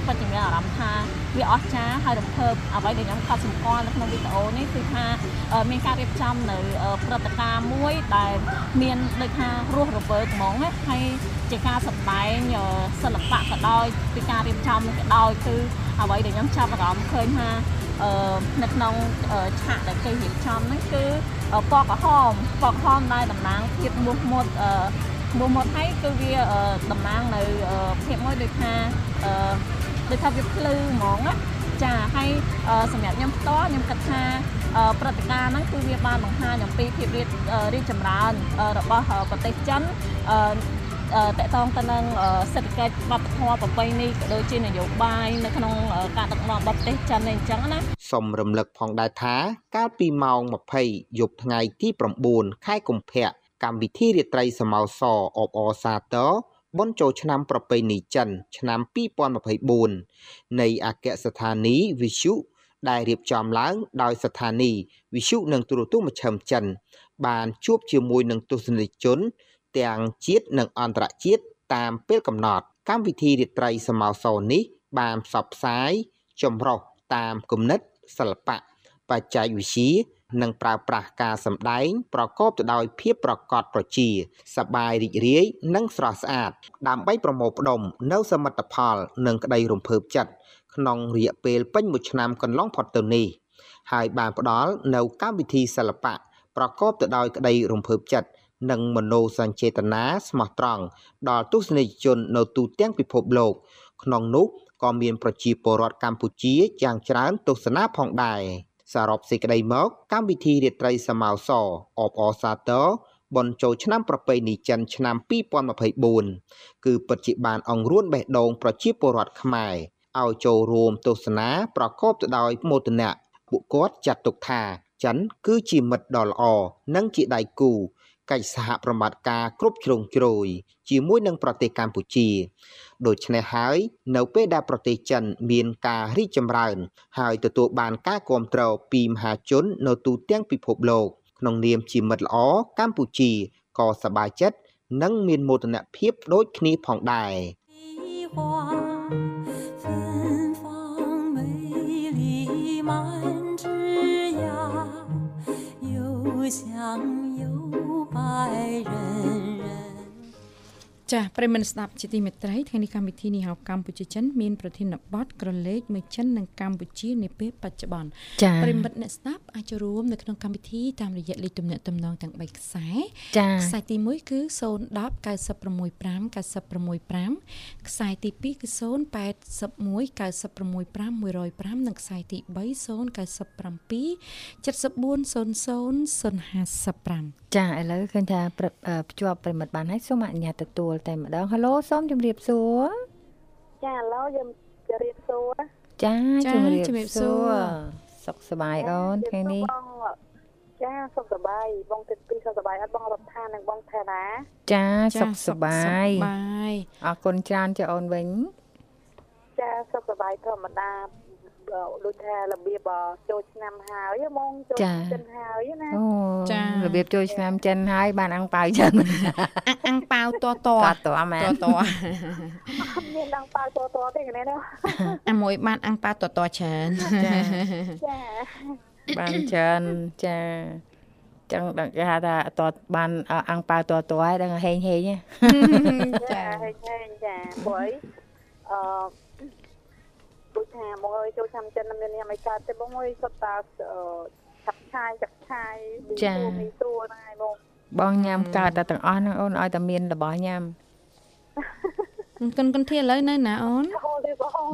ពិតជាមានអារម្មណ៍ថាវាអស្ចារ្យហើយរំភើបអ្វីដែលខ្ញុំខកសម្គាល់នៅក្នុងវីដេអូនេះគឺថាមានការរៀបចំនៅព្រឹត្តិការណ៍មួយដែលមានដូចថារស់រវើកហ្មងហើយជាការសម្ដែងសិល្បៈក៏ដោយពីការរៀបចំក៏ដោយគឺអ្វីដែលខ្ញុំចាប់អារម្មណ៍ឃើញថានៅក្នុងឆាកដែលគេរៀបចំហ្នឹងគឺពណ៌ក្រហមពណ៌ក្រហមដែលតំណាងភាពមោះមុត មុំមកហើយគឺវាតំណាងនៅភាពមួយដូចថាដូចថាវាភ្លឺហ្មងណាចាហើយសម្រាប់ខ្ញុំផ្ទាល់ខ្ញុំគិតថាព្រឹត្តិការណ៍ហ្នឹងគឺវាបានបង្ហាញអំពីភាពរីករីកចម្រើនរបស់ប្រទេសចិនតកតងទៅនឹងសេដ្ឋកិច្ចវប្បធម៌ប្រពៃណីក៏ដូចជានយោបាយនៅក្នុងការដឹកនាំរបស់ប្រទេសចិននេះអញ្ចឹងណាសូមរំលឹកផងដែរថា កាលពីម៉ោង20យប់ថ្ងៃទី9ខែកុម្ភៈ កម្មវិធីរាត្រីសមោសអបអសាទរបុណ្យចូលឆ្នាំប្រពៃណីចិន ឆ្នាំ2024នៃអគ្គស្ថានីយ៍វិសុដែលរៀបចំឡើងដោយស្ថានីយ៍វិសុនិងទូរទស្សន៍មជ្ឈិមចិន បានជួបជាមួយនឹងទស្សនិកជន ទាំងជាតិនិងអន្តរជាតិតាមពេលកំណត់កម្មវិធីរាត្រីសមោសនេះ បានផ្សព្វផ្សាយចម្រុះតាមគំនិតសិល្បៈបច្ចេកវិទ្យា និងប្រើប្រាស់ការសម្ដែងប្រកបទៅដោយភាពប្រកបប្រជាសប្បាយរីករាយនិងស្រស់ស្អាត ដើម្បីប្រមូលផ្ដុំនៅសមិទ្ធផល និងក្តីរំភើបចិត្តក្នុងរយៈពេលពេញមួយឆ្នាំកន្លងផុតទៅនេះហើយបានផ្ដល់នៅកម្មវិធីសិល្បៈប្រកបទៅដោយក្តីរំភើបចិត្តនិងមโนសញ្ចេតនាស្មោះត្រង់ដល់ទស្សនិកជននៅទូទាំងពិភពលោក ក្នុងនោះក៏មានប្រជាពលរដ្ឋកម្ពុជាយ៉ាងច្រើនទស្សនាផងដែរ សរុបសេចក្តីមកកម្មវិធីរាត្រីសមោសអបអសាទរបនចូលឆ្នាំប្រពៃណីចិនឆ្នាំ2024គឺពិតជាបានអង្រួនបេះដូងប្រជាពលរដ្ឋខ្មែរឲ្យចូលរួមទស្សនាប្រកបទៅដោយមោទនៈពួកគាត់ចាត់ទុកថាចិនគឺជាមិត្តដ៏ល្អនិងជាដៃគូកិច្ចសហប្រតិបត្តិការគ្រប់ជ្រុងជ្រោយ ជាមួយនឹងប្រទេសកម្ពុជាដូច្នេះហើយនៅពេលដែលប្រទេសចិនមានការរីកចម្រើនហើយទទួលបានការគ្រប់គ្រងពីមហាជននៅទូទាំងពិភពលោកក្នុងនាមជាមិត្តល្អកម្ពុជាក៏សប្បាយចិត្តនិងមានមោទនភាពដូចគ្នាផងដែរ想百人人 ចាប្រិមនស្ដាប់ជាទីមេត្រីថ្ងៃនេះកម្មវិធីនេះហៅកម្ពុជាចិនមានប្រធានបទក្រឡេកមួយចិននិងកម្ពុជានាពេលបច្ចុប្បន្នប្រិមិត្តអ្នកស្ដាប់អាចចូលរួមនៅក្នុងកម្មវិធីតាមរយៈលេខទំនាក់ទំនងទាំង3ខ្សែចាខ្សែទី1គឺ010 965 965ខ្សែទី2គឺ081 965 105និងខ្សែទី3 097 7400 055ចាឥឡូវឃើញថាភ្ជាប់ប្រិមិត្តបានហើយសូមអនុញ្ញាតទទួលតែម្ដងហៅឡូសូមជម្រាបសួរចាឥឡូវយើងជម្រាបសួរចាជម្រាបសួរសុខសប្បាយអូនថ្ងៃនេះចាសុខសប្បាយបងទឹកពីសុខសប្បាយអត់បងរដ្ឋានិងបងថារាចាសុខសប្បាយអរគុណច្រើនចាអូនវិញចាសុខសប្បាយធម្មតា ដូចថារបៀបចូលឆ្នាំហើយហ្មងចូលចិនហើយណាអូចារបៀបចូលឆ្នាំចិនហើយបានអាំងប៉ាវចិនអាំងប៉ាវតតតតមែនតតមានអាំងប៉ាវតតទេគ្នាណាអាមួយបានអាំងប៉ាវតតច្រើនចាចាបានច្រើនចាចឹងដល់គេហៅថាតតបានអាំងប៉ាវតតហើយដល់ហេងហេងចាហេងហេងចាព្រោះអឺ ដូចថាបងអើយចូលឆ្នាំចិនមានញ៉ាំអីកើតទេបងអើយសុទ្ធតាឆាប់ឆាយចាក់ឆាយចាមីសួរហ្នឹងហើយបងបងញ៉ាំកើតតែទាំងអស់ហ្នឹងអូនឲ្យតែមានរបស់ញ៉ាំគុណគុណធាឥឡូវនៅណាអូន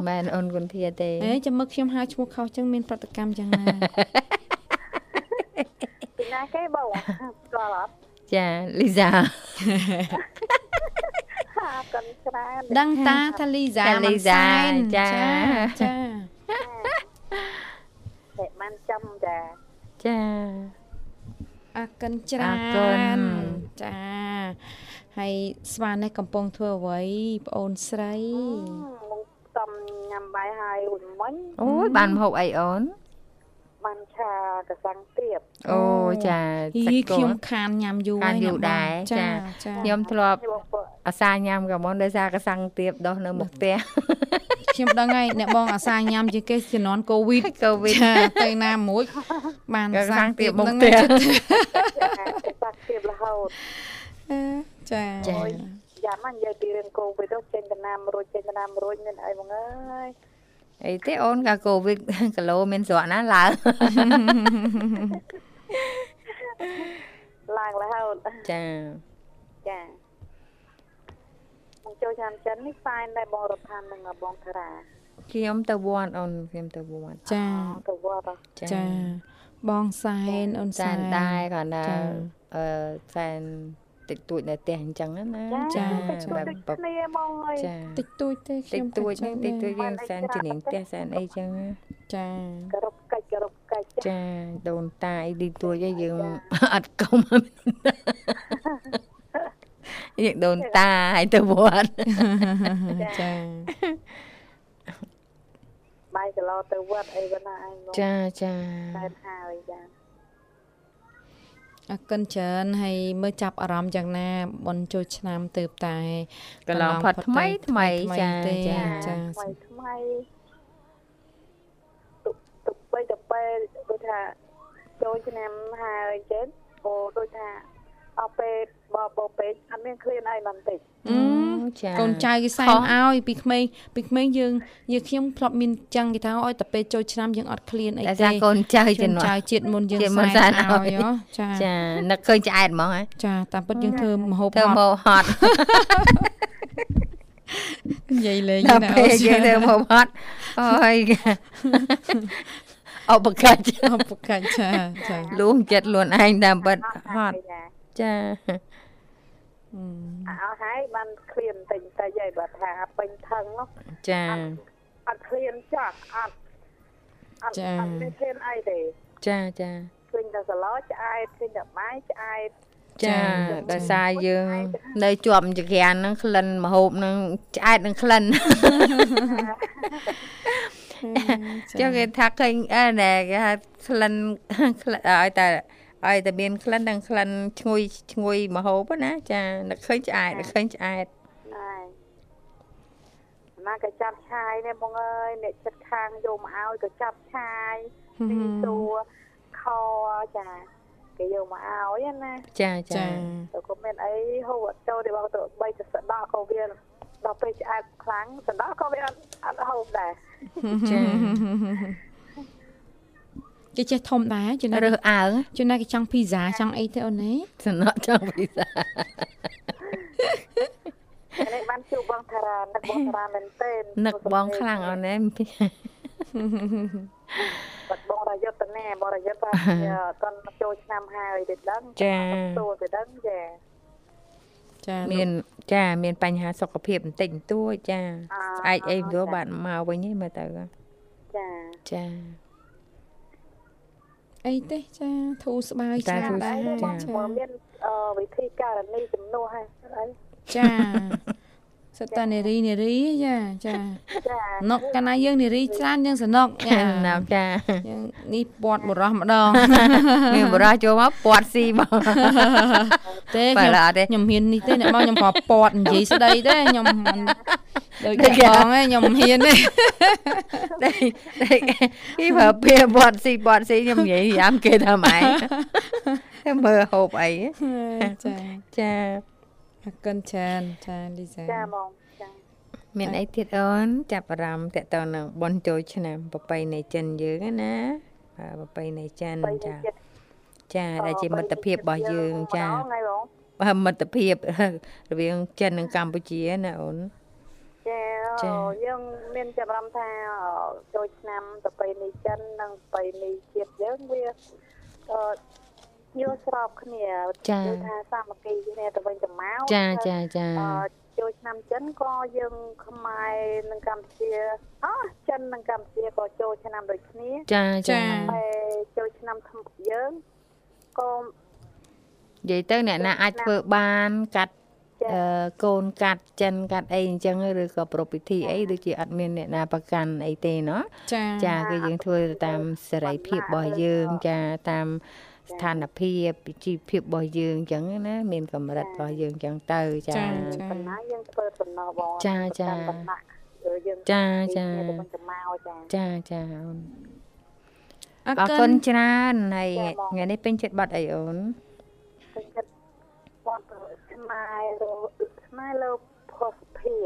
មែនអូនគុណធាទេអេចាំមើលខ្ញុំហៅឈ្មោះខុសចឹងមានប្រតិកម្មចឹងណាពីណាគេបងស្គាល់អត់ចាលីសា ហាកាន់ច្រើនដឹងតាថាលីសាថាលីសាមិនសែនចាចាតែបានចាំចាចាអរគុណច្រានអរគុណចាហើយស្វានេះកំពុងធ្វើអ្វីប្អូនស្រីមកតំញ៉ាំបាយហើយវិញមិញអូយបានម្ហូបអីអូនបានឆាកសាំងទៀប អូចាហីសាច់គោខ្ញុំខានញ៉ាំយូរខានយូរហើយដែរចាចាចាខ្ញុំធ្លាប់ខ្ញុំពអាសាញ៉ាំក៏មកដោយសារកសាំងទៀបដោះនៅមុខផ្ទះខ្ញុំដឹងហើយអ្នកបងអាសាញ៉ាំជាងគេជំនាន់កូវីដកូវីដចាទៅណាមួយបានក៏សាំងទៀបមុខហ្នឹងផ្ទះចិត្តកសាំងទៀបរហូតចាចាយ៉ាមកនិយាយពីរឿងកូវីដទៅចេញដំណាំរួចចេញដំណាំរួចមានអីបងអើយអីទេអូនក៏កូវីដគីឡូមានស្រកណាឡើង ឡើងរហូតចាចាមកចូលឆ្នាំចិននេះហ្វាយដែរបងរដ្ឋាននិងបងតារាខ្ញុំទៅវត្តអូនខ្ញុំទៅវត្តចាទៅវត្តហ៎ចាបងសែនអូនសែសែននដែរគ្រាន់តែចាអឺសែនតិចតួចនៅផ្ទះអញ្ចឹងណាចាបែបដូចបែបគ្នាបងអើយចាតិចតួចទេខតិចខ្ញុំតួចក៏ហ្នឹងតិចតួចដែរយើងសែនជំនាញផ្ទះសែនអីចឹងណាចាគោរពកិ ច្ចគោរពកិច្ចចាដូនតាអីឌីតួចឯងយើងអត់កុំយើងដូនតាឲ្យទៅវត្តចាបាយគីឡូទៅវត្តអីប៉ុណ្ណាឯងបងចាចាតែហើយចាអរគុណច្រើនហើយមើលចាប់អារម្មណ៍យ៉ាងណាបនចូលឆ្នាំទៅតែកន្លងផុតថ្មីថ្មីចាទេចាចាថ្មីថ្មីទុកទុក បីទៅពេលដូចថាចូលឆ្នាំហើយចេះអូដូចថាអត់ពេលបបពេកអត់មានឃ្លានអីបន្តិចអឺចាកូនចៅគេសែនឲ្យពីក្មេងពីក្មេងយើងយើងខ្ញុំធ្លាប់មានចឹងគេថាឲ្យតែពេលចូលឆ្នាំយើងអត់ឃ្លានអីតែទេថាកូនចៅជួជំននាចៅន់ជាតិមុនយើងជាតិមុនសែនសែនឲ្យឲ្យហ៎ចាចានឹកឃើញឆ្អែតហ្មងហ៎ចាតាមពិតយើងធ្វើមហូបទៅហមត់កហត់និយាយលេងដល់ណាពេលយើងទៅមកហត់អើយ អបកាច់អបកាច់ចាចាលួងចិត្តខ្លួនឯងតាមពិតហត់ចាចាអឺអើហើយបានឃ្លានតិចតិចហើយបើថាពេញថឹងនោះចាអត់ឃ្លានចាស់អត់អត់អត់មានឃ្លានអីទេចាចាឃើញតែសឡឆ្អែតឃើញតែបាយឆ្អែតចាដោយសារយើងនៅជាប់ចក្រានហ្នឹងក្លិនម្ហូបហ្នឹងឆ្អែតនឹងក្លិន ចុះគេថាឃើញអើណែគេថាក្លិនក្លិនឲ្យតែឲ្យតែមានក្លិននិងក្លិនឈ្ងុយឈ្ងុយម្ហូបណាចានឹកឃើញឆ្អែតនឹកឃើញឆ្អែតហើយណាក៏ចាប់ឆាយនេះបងអើយអ្នកចិត្តខាងយកមកឲ្យក៏ចាប់ឆាយពីតួខចាគេយកមកឲ្យណាចាចាចាទៅក៏មានអីហូបអត់ចូលទេបងទៅបីទៅសដកក៏វា ដល់ពេលឆ្អែតខ្លាំងសដកក៏វាអត់អត់ហូបដែរចាគេចេះធំដែរជួនណារើសអើងជួនណាគេចង់ភីហ្សាចង់អីទេអូនណាសំណក់ចង់ពិសានេះបានជួបបងតារានឹកបងតារាមែនទេនឹកបងខ្លាំងអូនណាបាត់បងរយុទ្ធណែបងរយុទ្ធថាអត់ទាន់ចូលឆ្នាំហើយទេដឹងចាទូទេដឹងចា ចាមានចាមានបញ្ហាសុខភាពបន្តិចបន្តួចចាស្អែកអីព្រោះបាទមកវិញហ្នឹងមើលទៅចាចាអីទេចាធូរស្បើយតែឆ្លាតធូរដែរចាចាបងមានអឺវិធីការនីជំនួសហើយអីចា សិតតានារីនារីចាចាចាណុកកាលណាយើងនារីច្រើនយើងសនុកចាណាប់ចាយើងនេះពាត់បរោះម្ដងមានបរិះចូលមកពាត់ស៊ីបងទេបើខ្ញុំឡើយអត់ទេខ្ញុំហ៊ាននេះទេអ្នកមកខ្ញុំក៏ពាត់និយាយស្ដីទេខ្ញុំមិនដូចអ្នកបងឯងខ្ញុំមិនហ៊ានទេដេកដេកពីបើពេលពាត់ស៊ីពាត់ស៊ីខ្ញុំនិយាយយ៉ាំគេថាម៉េចតែមើលហូបអីចាចា អរគុណច្រើនចាលីសាចាបងចាមានអីទៀតអូនចាប់អារម្មណ៍តកតងនឹងបនចូលឆ្នាំប្រពៃណីចិនយើងណាបាទប្រពៃណីចិនបីចាចិត្តចាដែលជាមិត្តភាពរបស់យើងចាថ្ងៃបងបាទមិត្តភាពរវាងចិននិងកម្ពុជាណាអូនចាចាយើងមានចំណាំថាចូលឆ្នាំទៅបីនេះចិននិងបីនេះជាតិយើងវាអឺ យល់ស្របគ្នាចាដូចថាសាមគ្គីគ្នាទៅវិញទៅមកចាចាចាអឺចូលឆ្នាំចិនក៏យើងខ្មែរនិងកម្ពុជាអូចិននិងកម្ពុជាក៏ចូលឆ្នាំដូចគ្នាចាចាហើយចូលឆ្នាំថ្មីយើងក៏និយាយទៅអ្នកណាអាចធ្វើបានកាត់អឺកូនកាត់ចិនកាត់អីអញ្ចឹងឬក៏ប្រពៃពិធីអីដូចជាអត់មានអ្នកណាប្រកាន់អីទេណោះចាចាគឺយើងធ្វើទៅតាមសេរីភាពរបស់យើងចាតាម ស្ថានភាពជីវភាពរបស់យើងអញ្ចឹងណាមានកម្រិតរបស់យើងអញ្ចឹងទៅចាចាចាប៉ុណ្ណាយើងធ្វើដំណើរបងចាចាតំណាក់យើងចាចាមិនទៅមកចាចាចាអូនអអររគុគុណណច្រើនហើយចាបងថ្ងៃនេះពេញចិត្តបាត់អីអូនពេញចិត្តបងខ្មែរលោខ្មែរលោផុសភា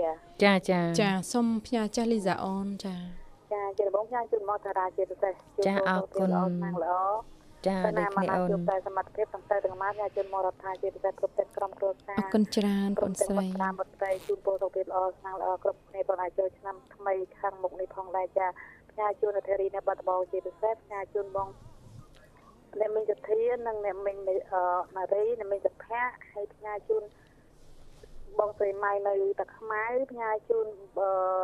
ចាចាចាសូមផ្ញើចាស់លីសាអូនចាចាជាបងផ្សាយជូនមកតារាជាពិសេសចាអរគុណល្អខាងល្អ ចាតែដូចណាមកគ្នាណាអូនជួបតែសមត្ថភាពទាំងទៅទាំងមកផ្សាយជូនមករដ្ឋាជាពិសេសគ្រប់ទាំងក្រុមគ្រួសារអរគុណច្រើនបងស្រីតាមបត្រីជូនពរសុខភាពល្អខាងល្អគ្រប់គ្នាបងអាចចូលឆ្នាំថ្មីខាងមុខនេះផងដែរចាផ្សាយជូនអធិរីនៅបាត់ដំបងជាពិសេសផ្សាយជូនបងអ្នកមីងចធានិងអ្នកមីងអឺម៉ារីអ្នកមីងចភៈហើយផ្សាយជូនបងស្រីម៉ៃនៅតាខ្មៅផ្ញើជូនអឺបងសុភ័ណ្ឌ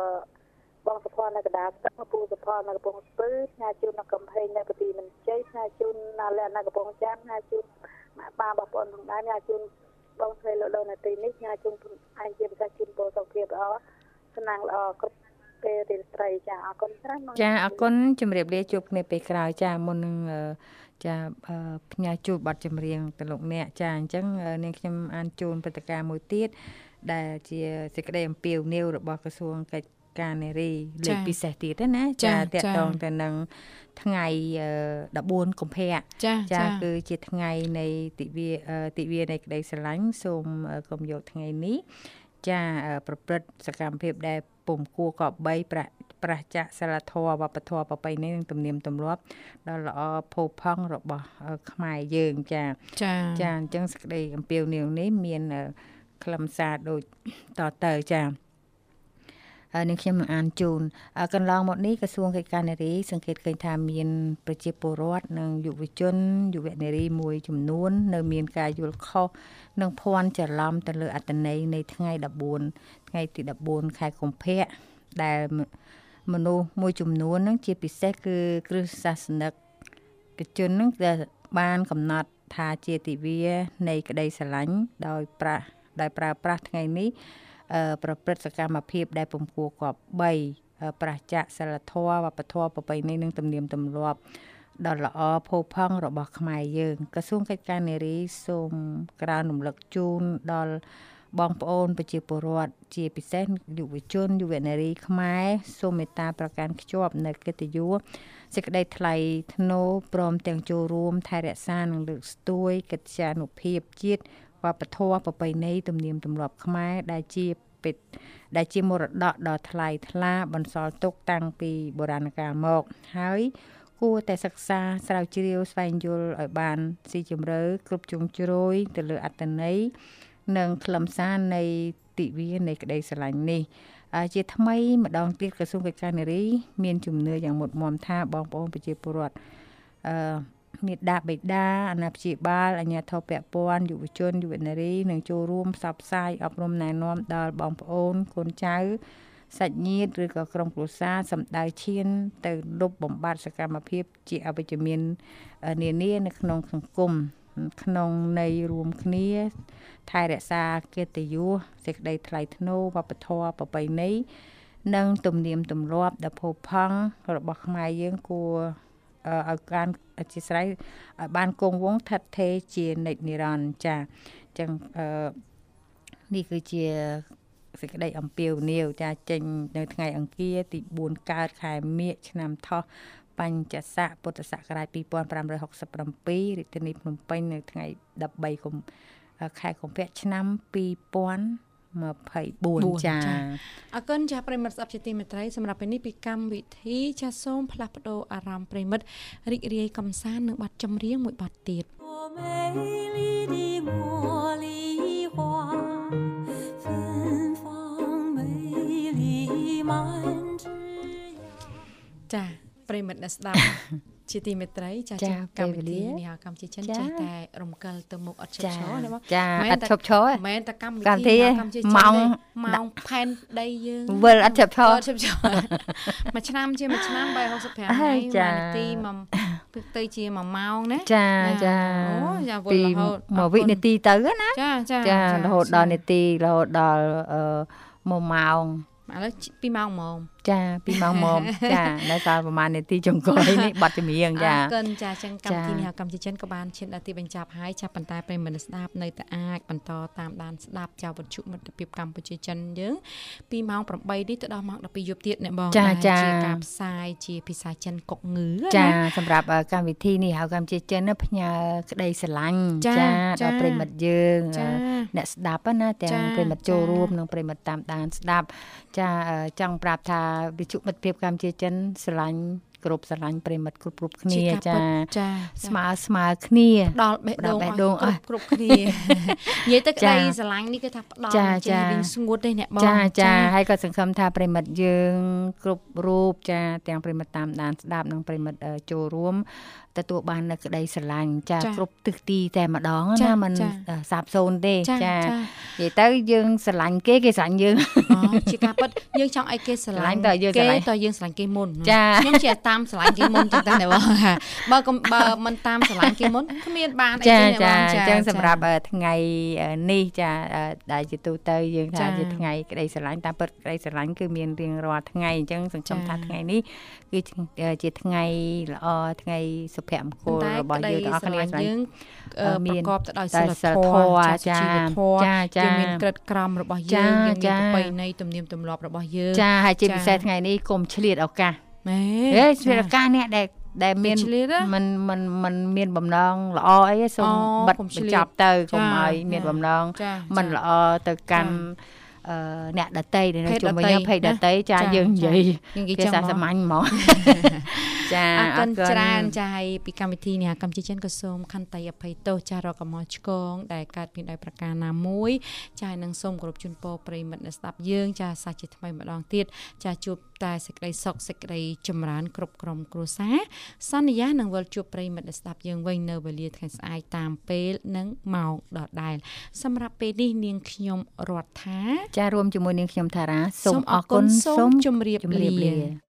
នៅកណ្ដាលស្ទឹងពូសុភ័ណ្ឌនៅកំពង់ស្ពឺផ្ញើជូននៅកំភែងនៅកទីមិនជ័យផ្ញើជូននៅលក្ខនៅកំពង់ចាមផ្ញើជូនម៉ាក់បាបងប្អូនផងដែរផ្ញើជូនបងស្រីលោកដូននៅទីនេះផ្ញើជូនអញជាពិសេសជូនពរសុខភាពល្អសំណាងល្អគ្រប់ពេលរាត្រីចាអរគុណច្រើនបងចាអរគុណជំរាបលាជួបគ្នាពេលក្រោយចាមុននឹងអឺចាអឺផ្ញើជូនប័ណ្ណចម្រៀងទៅលោកអ្នកចាអញ្ចឹងអឺនាងខ្ញុំអានជូនព្រឹត្តិការណ៍មួយទៀតដែលជាសេចក្តីអំពាវនាវរបស់ក្រសួងកិច្ច ការនារីលើកពិសេសទៀតណាចាតាក់ចាទងទៅនឹងថ្ងៃអឺ14កុម្ភៈចាចាចាគឺជាថ្ងៃនៃទិវាអឺទិវានៃក្តីស្រឡាញ់សូមអឺកុំយកថ្ងៃនេះចាអឺប្រព្រឹត្តសកម្មភាពដែលពុំគួរកបីប្រះប្រះចាកសិលធម៌វប្បធម៌ប្រពៃណីនិងទំនៀមទម្លាប់ដ៏ល្អផូរផង់របស់អឺខ្មែរយើងចាចាចាអញ្ចឹងសេចក្តីអំពាវនាវនេះមានអឺខ្លឹមសារដូចតទៅចាហើយ នឹងខ្ញុំនឹងអានជូនអ่ากន្លងមកនេះក្រសួងកិច្ចការនារី សង្កេតឃើញថាមាន ប្រជាពលរដ្ឋនិងយុវជនយុវនារីមួយចំនួន នៅមានការយល់ខុសនិងភ័ន្តច្រឡំទៅលើអត្តន័យនៃថ្ងៃ14ថ្ងៃទី14ខែកុម្ភៈដែលមនុស្សមួយចំនួនហ្នឹងជាពិសេសគឺគ្រឹះសាសនិកកិច្ចជននឹងដែលបានកំណត់ថាជាទិវានៃក្តីស្រឡាញ់ដោយប្រាស់ដោយប្រើប្រាស់ថ្ងៃនេះអឺ ប្រព្រឹត្តសកម្មភាពដែលពំគួរគប្បីអឺប្រះចាកសិលធម៌វប្បធម៌ប្រពៃណីនិងទំនៀមទម្លាប់ដ៏ល្អផូរផង់របស់ខ្មែរយើងក្រសួងកិច្ចការនារីសូមក្រើនរំលឹកជូនដល់បងប្អូនប្រជាពលរដ្ឋជាពិសេសយុវជនយុវនារីខ្មែរសូមមេត្តាប្រកាន់ខ្ជាប់នៅកិត្តិយសសេចក្តីថ្លៃថ្នូរព្រមទាំងចូលរួមថែរក្សានិងលើកស្ទួយកិត្យានុភាពជាតិ វប្បធម៌ប្រពៃណីទំនៀមទម្លាប់ខ្មែរដែលជាពេតដែលជាមរតកដ៏ថ្លៃថ្លាបន្សល់ទុកតាំងពីបុរាណកាលមក ហើយគួរតែសិក្សាស្រាវជ្រាវស្វែងយល់ឲ្យបានស៊ីជម្រៅគ្រប់ជ្រុងជ្រោយទៅលើអត្តន័យនិងខ្លឹមសារនៃទិវានៃក្តីស្រឡាញ់នេះអាជាថ្មីម្ដងទៀតក្រសួងកិច្ចការនារី មានជំនឿយ៉ាងមុតមមថាបងប្អូនប្រជាពលរដ្ឋអឺ មេដាបេដាអាណាព្យាបាលអាជ្ញាធរពាក់ព័ន្ធយុវជនយុវនារីនឹងចូលរួមផ្សព្វផ្សាយអប់រំណែនាំដល់បងប្អូនកូនចៅសាច់ញាតិឬក៏ក្រុមគ្រួសារសម្ដៅឈាន ទៅលុបបំបត្តិសកម្មភាពជាអវិជ្ជមានអឺនានានៅក្នុងសង្គមក្នុងន័យរួមគ្នា ថែរក្សាកិត្តិយសសេចក្តីថ្លៃថ្នូរវប្បធម៌ប្រពៃណីនិងទំនៀមទម្លាប់ដ៏ផូរផង់របស់ខ្មែរយើងគួរអឺ ឲ្យការអធិស្ឋានឲ្យបានគង់វង្សថិតថេរជានិច្ចនិរន្តរ៍ចាអញ្ចឹងអឺនេះគឺជាសេចក្តីអំពាវនាវចាចេញនៅថ្ងៃអង្គារទី4កើតខែមិញឆ្នាំថោះបញ្ញស័កពុទ្ធសករាជ2567រាជធានីភ្នំពេញនៅថ្ងៃ13កុម្ភៈខែកុម្ភៈឆ្នាំ 24ចាអរគុណចាស់ប្រិមិត្តស្ដាប់ជាទីមេត្រីសម្រាប់ពេលនេះពីកម្មវិធីចាស់សូមផ្លាស់ប្ដូរអារម្មណ៍ប្រិមិត្តរីករាយកំសាន្តនឹងបទចម្រៀងមួយបទទៀតចាប្រិមិត្តអ្នកស្ដាប់ ជាទីមេត្រីចាចាជាកម្មវិធីពេលវេលានេះហៅកម្ពុជាចិនចាចេះតែរំកិលទៅមុខអត់ឈប់ចាឈរណាបងចាមែនអត់តែឈប់ឈរទេមែនតែកម្មវិកម្មវិធីធីទេហៅកម្ពុជាចិនម៉ោងទេម៉ោងផែនដីយើងវិលអត់ឈប់ឈរអត់ឈប់ឈរមួយឆ្នាំជាមួយឆ្នាំ365អើថ្ងៃយចាមួយនាទីមកទឹកទៅជាមួយម៉ោងណាចាណាចាអូចាវិលពីរហូតអមួយរគុណវិនាទីទៅណាចាចាចារហូតដល់នាទីរហូតដល់អឺ1ម៉ោងឥឡូវ2ម៉ោងហ្មង ចា2ម៉ោងមកចានៅសល់ប្រហែលនាទីចុងក្រោយនេះបាត់ចម្រៀងចាអរគុណចាចឹងកម្មវិធីចានេះហៅកម្ពុជាចិនក៏បានឈានដល់ទីបញ្ចប់ហើយចាប៉ុន្តែប្រិយមិត្តស្ដាប់នៅតែអាចបន្តតាមដានស្ដាប់ចាវិទ្យុមិត្តភាពកម្ពុជាចិនយើងពីម៉ោង8នេះទៅដល់ម៉ោង12យប់ទៀតអ្នកបងចាដែលចាជាការផ្សាយជាភាសាចិនកុកងឺចាណាសម្រាប់អឺកម្មវិធីនេះហៅកម្ពុជាចិនណាផ្ញើក្តីស្រឡាញ់ចាចាចាដល់ប្រិមិត្តយើងចាអឺអ្នកស្ដាប់ណាទាំងចាប្រិមិត្តចូលចារួមនិងប្រិមិត្តតាមដានស្ដាប់ចាអឺចង់ប្រាប់ថាវិទ្យុមិត្តភាពកម្ពុជាចិនស្រឡាញ់គ្រប់ស្រឡាញ់ប្រិមិត្តគ្រប់គ្រប់គ្នាជាការចាពិតចាស្មើស្មើគ្នាដល់បេះដូងដល់បេះឲ្យដូងគ្រប់ឲ្យគ្រប់គ្នានិយាយទៅក្ចាតីស្រឡាញ់នេះគឺថាផ្ដល់ចាចេះចាវិញស្ងួតទេអ្នកបងចាចាហើយក៏សង្ឃឹមថាប្រិមិត្តយើងគ្រប់រូបចាទាំងប្រិមិត្តតាមដានស្ដាប់និងប្រិមិត្តអឺចូលរួម ទទួលបាននូវក្តីស្រឡាញ់ចាចាគ្រប់ទិសទីតែម្ដងចាណាมันចាអឺសាបសូន្យទេចាចាចានិយាយទៅយើងស្រឡាញ់គេគេស្រឡាញ់យើងអូជាការពិតយើងចង់ឲ្យគេស្រឡាញ់ស្រឡាញ់តើយើងស្រគេឡាញ់តើយើងស្រឡាញ់គេមុនចាខ្ញុំជាតាមស្រឡាញ់គេមុនចឹងតែណាបងបើកុំបើមិនតាមស្រឡាញ់គេមុនគ្មានបានអីចាទេណាបងចាអញ្ចឹងសម្រាប់អឺថ្ងៃអឺនេះចាអឺដែលជាទូទៅយើងថាចាជាថ្ងៃក្តីស្រឡាញ់តាមពិតក្តីស្រឡាញ់គឺមានរៀងរាល់ថ្ងៃអញ្ចឹងសង្ឃឹមចាថាថ្ងៃនេះគឺជាថ្ងៃល្អថ្ងៃសុភមង្គល តែ របស់ ក្តី យើងទាំងអស់ ស្រ គ្នា ឡាញ់ ស្រឡាញ់ យើង អឺ អឺ មា ប្រ ន កបទៅដោយ តែ សិល សិល ធ ធ ម ម៌ ៌ចាសុជីវធម៌ ចាចា យើងមានក្រិតក្រមរបស់យើង ចា យើងមាន ចា ប្រពៃណីទំនៀមទម្លាប់របស់យើង ចាហើយជា ចា ពិសេសថ្ងៃនេះកុំឆ្លៀតឱកាស ម៉េ ហេឆ្លៀតឱកាសនេះដែលដែលមាន ឆ្លៀតហ៎ มันมันมันមានបំណងល្អអីទេសូម អូ បិទ កុំឆ្លៀត បញ្ចប់ទៅកុំ ចា ឲ្យមាន ចា បំណង ចា มัน ចា ល្អទៅកាន់អឺអ្នកដតីដែលនៅ ភេទ ជុំវិញ ដទៃ យើងភេទដ ណា តីចា ចា យើងនិយាយ យើងនិយាយ ភា ចឹង សា ហ្មង សាមញ្ញហ្មង ចាអរគុណច្រើនចាហើយពីកម្មវិធីនេះកម្ពុជាចិនក៏សូមខន្តីអភ័យទោសចារកកំហុសឆ្គងដែលកើតមានដោយប្រការណាមួយចាហើយនឹងសូមគោរពជូនពរប្រិយមិត្តអ្នកស្ដាប់យើងចាសាជាថ្មីម្ដងទៀតចាជួបតែសេចក្តីសុខសេចក្តីចម្រើនគ្រប់ក្រុមគ្រួសារសន្យានឹងវិលជួបប្រិយមិត្តអ្នកស្ដាប់យើងវិញនៅវេលាថ្ងៃស្អែកតាមពេលនិងម៉ោងដដែលសម្រាប់ពេលនេះនាងខ្ញុំរដ្ឋាចារួមជាមួយនាងខ្ញុំថារាសូមសូមអអររគុគុណណសូមជម្រាបជម្រាបលាលា